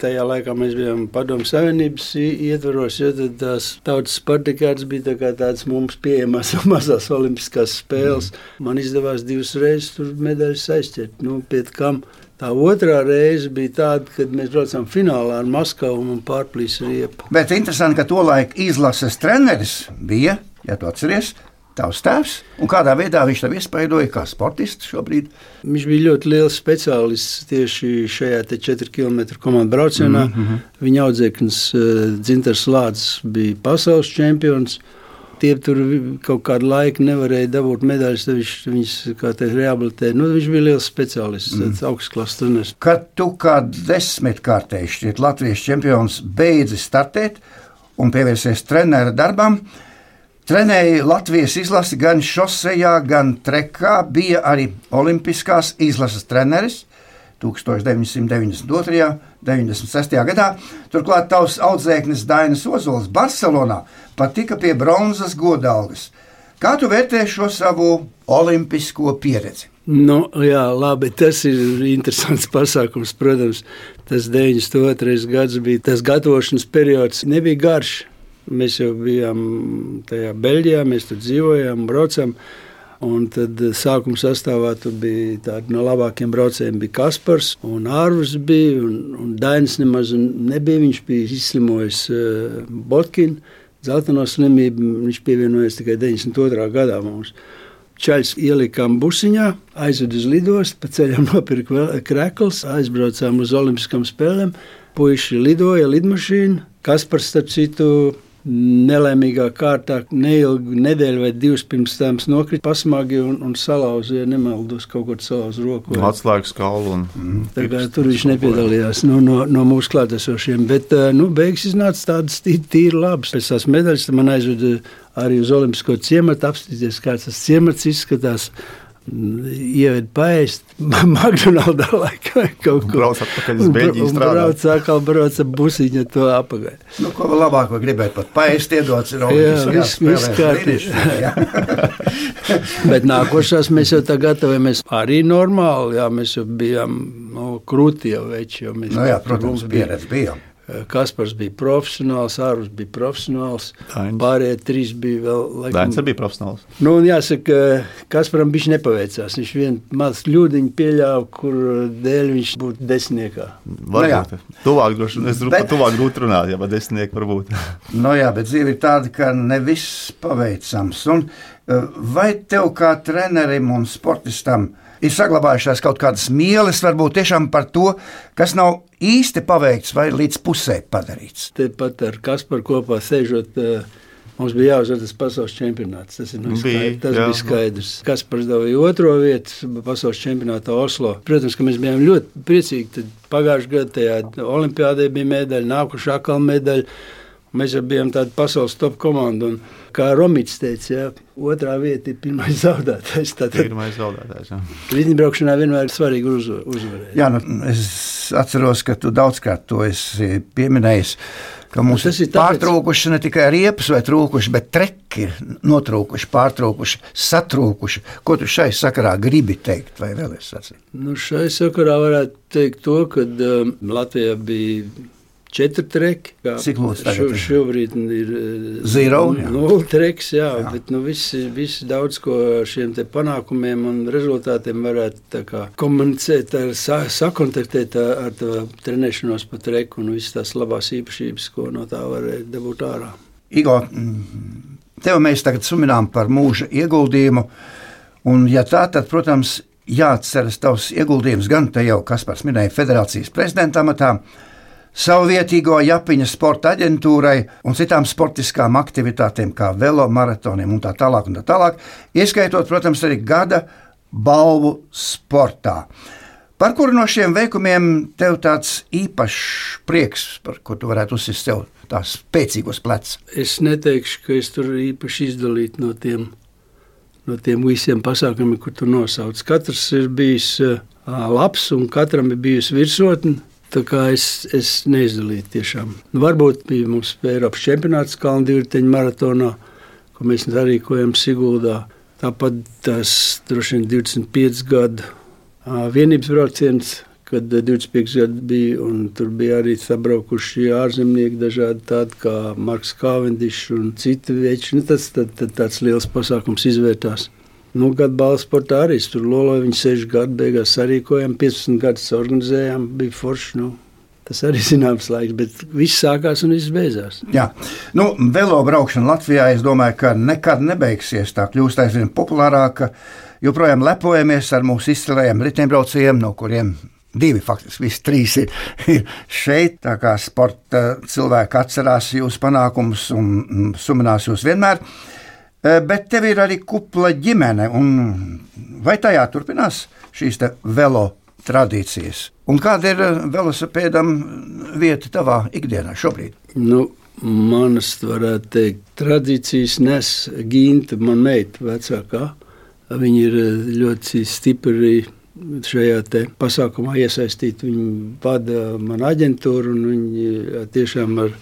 tajā laikā mēs bijām Padomu Savienības ietvaros, jo tās tautas partijas bija tā kā tādas mums pieejamas mazās olimpiskās spēles. Man izdevās divas reizes tur medaļas aizķert. Nu, pie kam? Tā otrā reize bija tāda, kad mēs braucām finālā ar Maskavu un man pārplīsa riepa. Bet interesanti, ka tolaik izlases treneris bija, ja tu atceries, tavs tēvs. Un kādā veidā viņš tev iespaidoja kā sportists šobrīd? Viņš bija ļoti liels speciālists tieši šajā 4 km komandu braucienā. Mm -hmm. Viņa audzēknis uh, Dzintars Lācis bija pasaules čempions. Tie tur kaut kādu laiku nevarēja dabūt medaļas, tad viņš viņus rehabilitēja. Nu, viņš bija liels speciālists, mm. augstklases treneris. Kad tu kā desmitkārtējs šķiet Latvijas čempions beidzi startēt un pievērsies treneru darbam, trenēja Latvijas izlasi gan šosejā, gan trekā, bija arī Olimpiskās izlases treneris. 1992. un 96. gadā. Turklāt tavs audzēknis Dainis Ozols Barcelonā pat tika pie bronzas godalgas. Kā tu vērtē šo savu olimpisko pieredzi? Nu, jā, labi, tas ir interesants pasākums. Protams, tas 92. gads bija tas gatavošanas periods. Nebija garš. Mēs jau bijām tajā Beļģijā, mēs tur dzīvojām, braucām. Un tad sākuma sastāvā bija tādi no labākajiem braucējiem. Bija Kaspars un Ārvis bija, un, un Dainis nemaz nebija. Viņš bija izslimojis uh, Botkinu, zeltaino slimību. Viņš pievienojās tikai 92. gadā mums. Čaļs ielikām busiņā, aizveda uz lidostu, pa ceļam nopirka vēl krēkls, aizbraucām uz Olimpiskām spēlēm. Puisši lidoja lidmašīnu, Kaspars, starp citu, nelaimīgā kārtā neilgi nedēļu vai divas pirms tam nokrita pasmagi un, un salauza, ja nemaldos, kaut ko salauza roku. vai- Atslēgas kaulu un mm. Kā tur viņš nepiedalījās no, no, no mūsu klātesošiem. Bet eh, nu, beigas iznāca tādas tī- tīri labas. Pēc tās medaļas man aizveda arī uz Olimpisko ciematu, apstīties, kāds tas ciemats izskatās. Ieved paēst, McDonald's laikā kaut ko. Brauc atpakaļ uz Beļģiju brauc atkal brauc ar busiņu to apakaļ. Nu, ko labāk var gribēt, pat paēst, iedots ir Jā, viss- kārtībā. Bet nākošās mēs jau tā gatavojamies arī normāli. Jā, mēs jau bijām no, krūti jau veči. jo mēs- Nu, jā, protams, bija- pieredze bija. Kaspars bija profesionāls, Ārus bija profesionāls. Dainis. Pārējie trīs bija vēl. laikam- Dainis bija profesionāls. Nu, un jāsaka, Kasparam bija nepaveicās. Viņš vienu mazu kļūdiņu pieļāva, kur dēļ viņš būtu desmitniekā. Varbūt. Tuvāk, droši, es domāju, Bet- ka tuvāk grūti runāt, ja pat desmitnieki varbūt. Nu, jā, bet dzīve ir tāda, ka ne viss paveicams. Un, eh, vai tev kā trenerim un sportistam ir saglabājušās kaut kādas mīlas, varbūt tiešām par to, kas nav īsti paveikts vai līdz pusē padarīts? Tepat ar Kasparu kopā sēžot. eh, Mums bija jāuzvar tas pasaules čempionāts. Tas, ir, nu, Bija, skaidrs, tas jā. bija skaidrs. Kas pārdevīja otro vietu pasaules čempionātā Oslo. Protams, ka mēs bijām ļoti priecīgi. Pagājušajā gadā tajā olimpiādē bija medaļa, nākušā atkal medaļa. Mēs jau bijām tāda pasaules top komanda. Un, kā Romits teica, jā, otrā vieta ir pirmais zaudētājs. Tātad Pirmais zaudētājs. jā. riteņbraukšanā vienmēr ir svarīgi uzva- uzvarēt. Jā, nu, es atceros, ka tu daudzkārt to esi pieminējis. Ka mums Tas ir ir tāpēc- pārtraukuši ne tikai riepas vai trūkuši, bet treki ir notrūkuši, pārtraukuši, satrūkuši. Ko tu šai sakarā gribi teikt, vai vēl es sacīju? Nu, šai sakarā varētu teikt to, ka um, Latvijā bija četri treki. Cik lūdzu tagad šo- ir? Šobrīd ir uh, Zero, jā. Nulle treks, jā, jā. bet nu, visi, visi daudz ko šiem te panākumiem un rezultātiem varētu kā komunicēt, ar, sa, sakontaktēt ar, ar trenēšanos pa treku un visas tās labās īpašības, ko no tā varēja dabūt ārā. Igor, mm, tev mēs tagad suminām par mūža ieguldījumu. Un, ja tā, tad, protams, jāatceras tavs ieguldījums gan te jau, kas pats minēja, federācijas prezidenta amatā, savu vietīgo Japiņa sporta aģentūrai un citām sportiskām aktivitātēm, kā velo maratoniem un tā tālāk. Un tā tālāk ieskaitot, protams, arī gada balvu sportā. Par kuru no šiem veikumiem tev tāds īpašs prieks, par ko tu varētu uzsist sev tās spēcīgos plecus? Es neteikšu, ka es tur īpaši izdalītu no tiem, no tiem visiem pasākumiem, kur tu nosauc. Katrs ir bijis labs un katram ir bijusi virsotne. Tā kā es, es neizdalīju tiešām. Nu, varbūt bija mums Eiropas čempionāts Kalnu divriteņu maratonā, ko mēs darījām Siguldā. Tāpat tas droši vien 25 gadu vienības brauciens, kad 25 gadi bija, un tur bija arī sabraukuši ārzemnieki, dažādi tādi kā Marks Kāvendišs un citi veči. Nu, tas tad, tad tāds liels pasākums izvērtās. Nu, gadu balvu sportā arī tur loloju, viņi 6 gadu beigās sarīkojām, 15 gadus organizējām, bija forši. Nu. Tas arī zināms laiks, bet viss sākās un viss beidzās. Jā, nu, velo braukšana Latvijā, es domāju, ka nekad nebeigsies. Tā kļūst aizvien populārāka. Joprojām lepojamies ar mūsu izcilajiem riteņbraucējiem, no kuriem divi, faktiski visi trīs ir, ir šeit. Tā kā sporta cilvēki atcerās jūsu panākumus un mm, suminās jūs vienmēr. Eh, Bet tev ir arī kupla ģimene, un vai tajā turpinās šīs velo tradīcijas? Un kāda ir eh, velosipēdam vieta tavā ikdienā šobrīd? Nu, manas, varētu teikt, tradīcijas nes Ginta, man meita vecākā. Viņa ir eh, ļoti stipri šajā pasākumā iesaistīta. Viņa vada manu aģentūru un viņa tiešām ar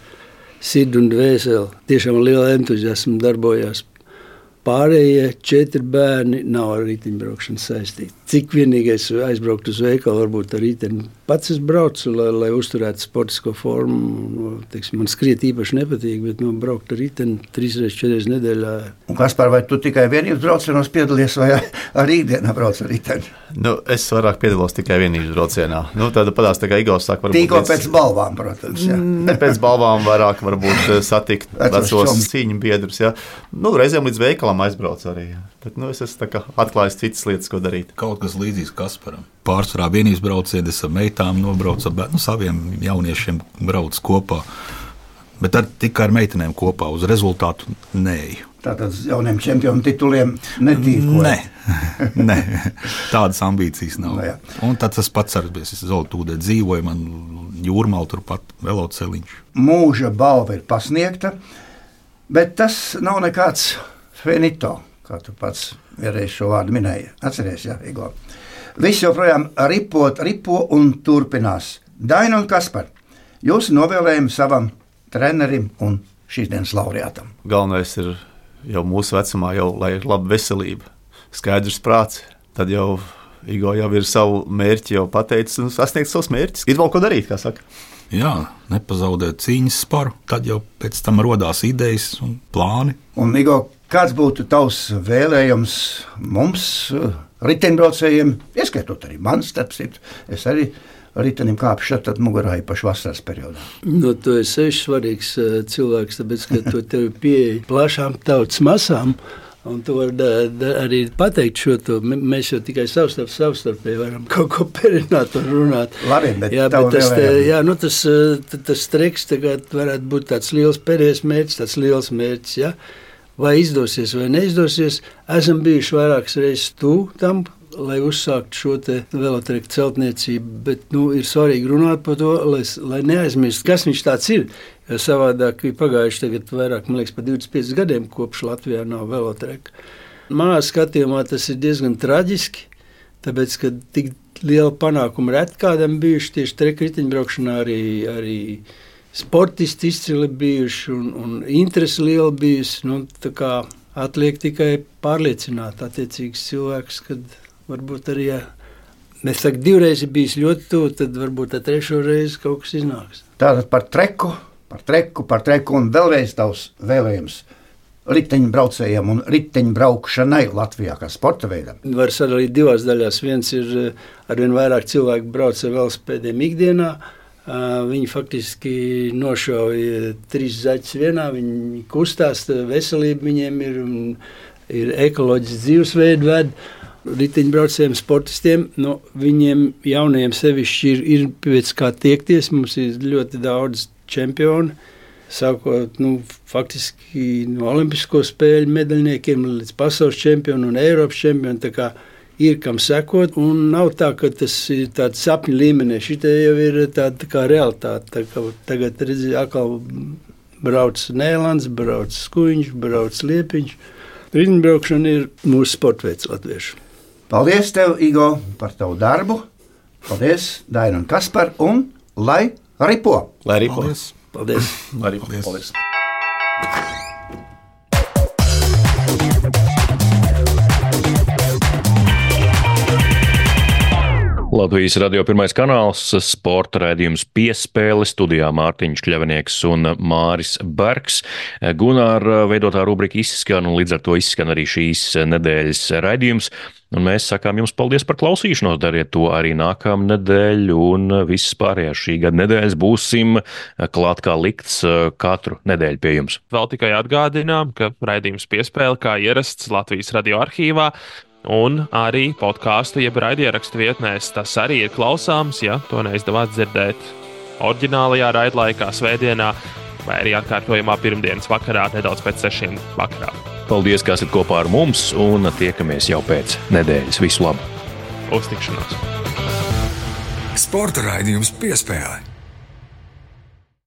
sirdi un dvēseli, tiešām ar lielu entuziasmu darbojās. Pārējie četri bērni nav ar riteņbraukšanu saistīti. Cik vienīgi es aizbrauktu uz veikalu, varbūt ar riteni. Pats es braucu, lai, lai uzturētu sportisko formu. Nu, teiksim, man skriet īpaši nepatīk, bet nu, braukt ar riteni trīs reizes, četras nedēļā. Un kas par vai tu tikai vienības braucienos piedalies, vai arī ikdienā brauc ar riteni? Nu, es vairāk piedalos tikai vienības braucienā. Nu, tāda padās, tā kā Igors saka, varbūt Tīko pēc balvām, protams. Jā. Ne pēc balvām, vairāk varbūt eh, satikt Vecos cīņu biedrus. Ja. Nu, reizēm līdz veikalam aizbraucu arī. jā. Bet nu, es esmu tā kā atklājis citas lietas, ko darīt. Kaut kas līdzīgs Kasparam. Pārsvarā vienības braucieni, es ar meitām nobraucu, ar bērnu, nu, saviem jauniešiem braucu kopā. Bet ar, tikai ar meitenēm kopā uz rezultātu neju. Tātad jauniem čempionu tituliem netīko. Nē, nē, tādas ambīcijas nav. Nu, jā. Un tad tas pats ar Zeltūdē dzīvoju, man jūrmālu turpat veloceliņš. Mūža balva ir pasniegta, bet tas nav nekāds finito, kā tu pats vienreiz šo vārdu minēji. Atceries, jā, Igo. Viss joprojām ripot, ripo un turpinās. Daina un Kaspar, jūsu novēlējumi savam trenerim un šīs dienas laureātam. Galvenais ir jau mūsu vecumā, jau, lai ir laba veselība, skaidrs prāts. Tad jau Igo jau ir savu mērķi jau pateicis un sasniegt savus mērķus. Ir vēl ko darīt, kā saka. Jā, nepazaudēt cīņas sparu, tad jau pēc tam radās idejas un plāni. Un, Igo, kāds būtu tavs vēlējums mums, riteņbraucējiem, ieskaitot arī man, starp citu? Es arī ritenim kāpšu šeit, tad mugurā īpaši vasaras periodā. Nu, tu esi svarīgs uh, cilvēks, tāpēc, ka tu tev pieeji plašām tautas masām. Un tu vari arī pateikt šo to. Mēs jau tikai savstarp, savstarpēji varam kaut ko perināt un runāt. Labi, bet jā, bet tas, te, jā, nu, tas, uh, t- tas treks tagad varētu būt tāds liels pēdējais mērķis, tāds liels mērķis. Ja? Vai izdosies vai neizdosies, esam bijuši vairākas reizes tuvu tam, lai uzsāktu šo velotreku celtniecību. Bet nu, ir svarīgi runāt par to, lai, lai neaizmirst, kas viņš tāds ir. Jo savādāk ir pagājuši tagad vairāk, man liekas, par 25 gadiem, kopš Latvijā nav velotreka. Manā skatījumā tas ir diezgan traģiski, tāpēc, ka tik liela panākuma reti kādam bijuši tieši treku riteņbraukšanā arī. arī Sportisti izcili bijuši un, un interesi liela bijusi. Nu, atliek tikai pārliecināt attiecīgus cilvēkus, kad varbūt arī, ja mēs sakām, divreiz ir bijis ļoti tuvu, tad varbūt tā trešo reizi kaut kas iznāks. Tātad par treku, par treku, par treku un vēlreiz tavs vēlējums riteņbraucējiem un riteņbraukšanai Latvijā kā sporta veidam. Var sadalīt divās daļās. Viens ir eh, arvien vairāk cilvēku brauc ar velospēdiem ikdienā. Viņi faktiski nošauja trīs zaķus vienā. Viņi kustās, tā veselība viņiem ir, ir ekoloģisks dzīvesveids, ved riteņbraucējiem, sportistiem. Nu, viņiem jaunajiem sevišķi ir, ir pēc kā tiekties. Mums ir ļoti daudz čempionu. Sākot nu, faktiski no Olimpisko spēļu medaļniekiem līdz pasaules čempionam un Eiropas čempionam. Ir kam sekot, un nav tā, ka tas ir tāds sapņu līmenī. Šī jau ir tāda tā kā realitāte. Tā kā tagad redzēt, atkal brauc Nēlands, brauc Skuiņš, brauc Liepiņš. Rītbraukšana ir mūsu sporta veids latviešu. Paldies, tev, Igo, par tavu darbu. Paldies, Daina un Kaspar, un lai ripo! Lai arī Paldies! Paldies! Lai arī Paldies. paldies. Latvijas radio pirmais kanāls, sporta raidījums piespēle, studijā Mārtiņš Kļavinieks un Māris Bergs. Gunāra veidotā rubrika izskan, un līdz ar to izskan arī šīs nedēļas raidījums. Un mēs sakām jums paldies par klausīšanos, dariet to arī nākamā nedēļa, un visas pārējās šī gada nedēļas būsim klāt kā likts katru nedēļu pie jums. Vēl tikai atgādinām, ka raidījums piespēle kā ierasts Latvijas radio arhīvā. Un arī podkāstu, jeb raidierakstu vietnēs tas arī ir klausāms, ja to neizdevās dzirdēt oriģinālajā raidlaikā, svētdienā vai arī atkārtojumā pirmdienas vakarā, nedaudz pēc sešiem vakarā. Paldies, ka esat kopā ar mums, un tiekamies jau pēc nedēļas. Visu labu! Uztikšanos! Sporta raidījums piespēle.